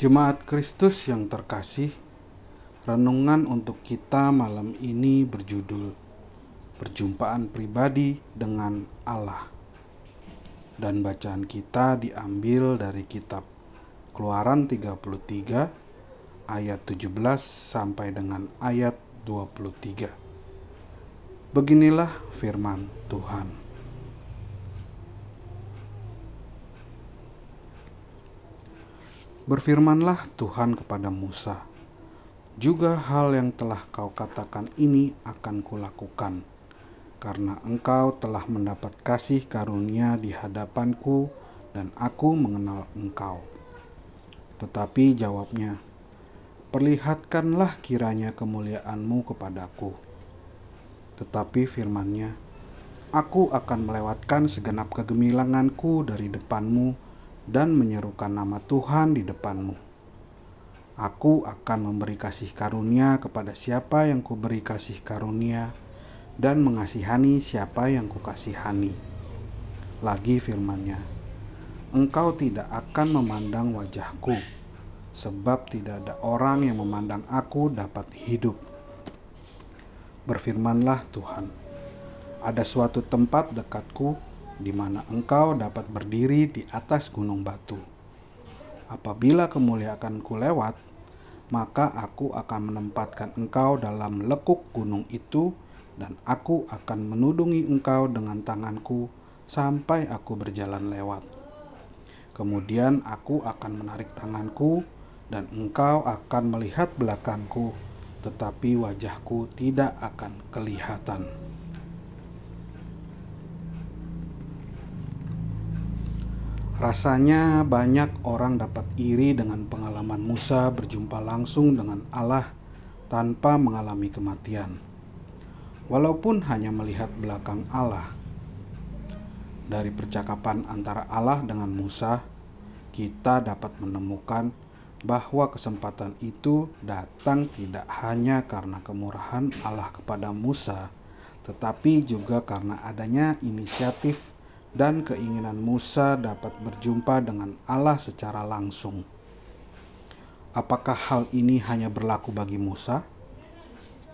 Jemaat Kristus yang terkasih, renungan untuk kita malam ini berjudul Perjumpaan Pribadi dengan Allah. Dan bacaan kita diambil dari kitab Keluaran 33 ayat 17 sampai dengan ayat 23. Beginilah firman Tuhan. Berfirmanlah Tuhan kepada Musa, "Juga hal yang telah kau katakan ini akan kulakukan, karena engkau telah mendapat kasih karunia di hadapanku, dan aku mengenal engkau." Tetapi jawabnya, "Perlihatkanlah kiranya kemuliaanmu kepadaku." Tetapi firmannya, "Aku akan melewatkan segenap kegemilanganku dari depanmu." Dan menyerukan nama Tuhan di depanmu. Aku akan memberi kasih karunia kepada siapa yang kuberi kasih karunia dan mengasihani siapa yang kukasihani. Lagi firmannya, engkau tidak akan memandang wajahku, sebab tidak ada orang yang memandang aku dapat hidup. Berfirmanlah Tuhan, ada suatu tempat dekatku di mana engkau dapat berdiri di atas gunung batu. Apabila kemuliaanku lewat, maka aku akan menempatkan engkau dalam lekuk gunung itu, dan aku akan menudungi engkau dengan tanganku sampai aku berjalan lewat. Kemudian aku akan menarik tanganku, dan engkau akan melihat belakangku, tetapi wajahku tidak akan kelihatan. Rasanya banyak orang dapat iri dengan pengalaman Musa berjumpa langsung dengan Allah tanpa mengalami kematian. Walaupun hanya melihat belakang Allah. Dari percakapan antara Allah dengan Musa, kita dapat menemukan bahwa kesempatan itu datang tidak hanya karena kemurahan Allah kepada Musa, tetapi juga karena adanya inisiatif dan keinginan Musa dapat berjumpa dengan Allah secara langsung. Apakah hal ini hanya berlaku bagi Musa?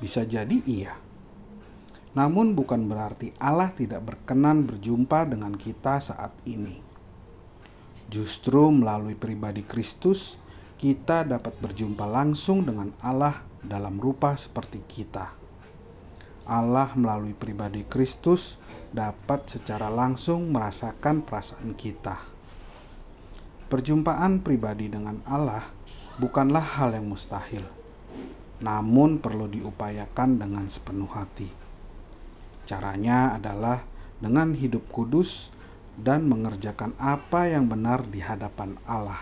Bisa jadi iya. Namun bukan berarti Allah tidak berkenan berjumpa dengan kita saat ini. Justru melalui pribadi Kristus, kita dapat berjumpa langsung dengan Allah dalam rupa seperti kita. Allah melalui pribadi Kristus dapat secara langsung merasakan perasaan kita. Perjumpaan pribadi dengan Allah bukanlah hal yang mustahil, namun perlu diupayakan dengan sepenuh hati. Caranya adalah dengan hidup kudus dan mengerjakan apa yang benar di hadapan Allah.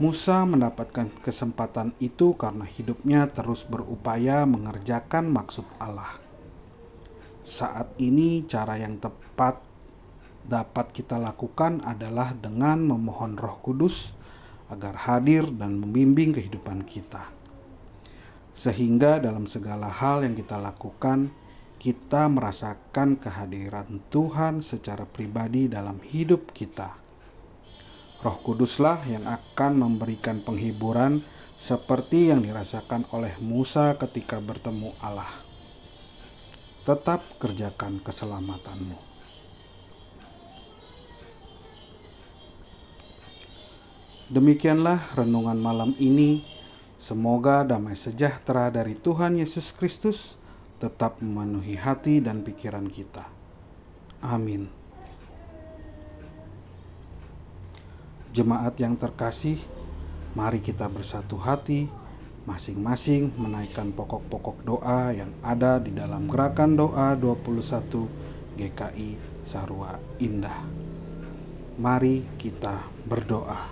Musa mendapatkan kesempatan itu karena hidupnya terus berupaya mengerjakan maksud Allah saat ini cara yang tepat dapat kita lakukan adalah dengan memohon Roh Kudus agar hadir dan membimbing kehidupan kita. Sehingga dalam segala hal yang kita lakukan, kita merasakan kehadiran Tuhan secara pribadi dalam hidup kita. Roh Kuduslah yang akan memberikan penghiburan seperti yang dirasakan oleh Musa ketika bertemu Allah tetap kerjakan keselamatanmu. Demikianlah renungan malam ini. Semoga damai sejahtera dari Tuhan Yesus Kristus tetap memenuhi hati dan pikiran kita. Amin. Jemaat yang terkasih, mari kita bersatu hati masing-masing menaikkan pokok-pokok doa yang ada di dalam gerakan doa 21 GKI Sarwa Indah. Mari kita berdoa.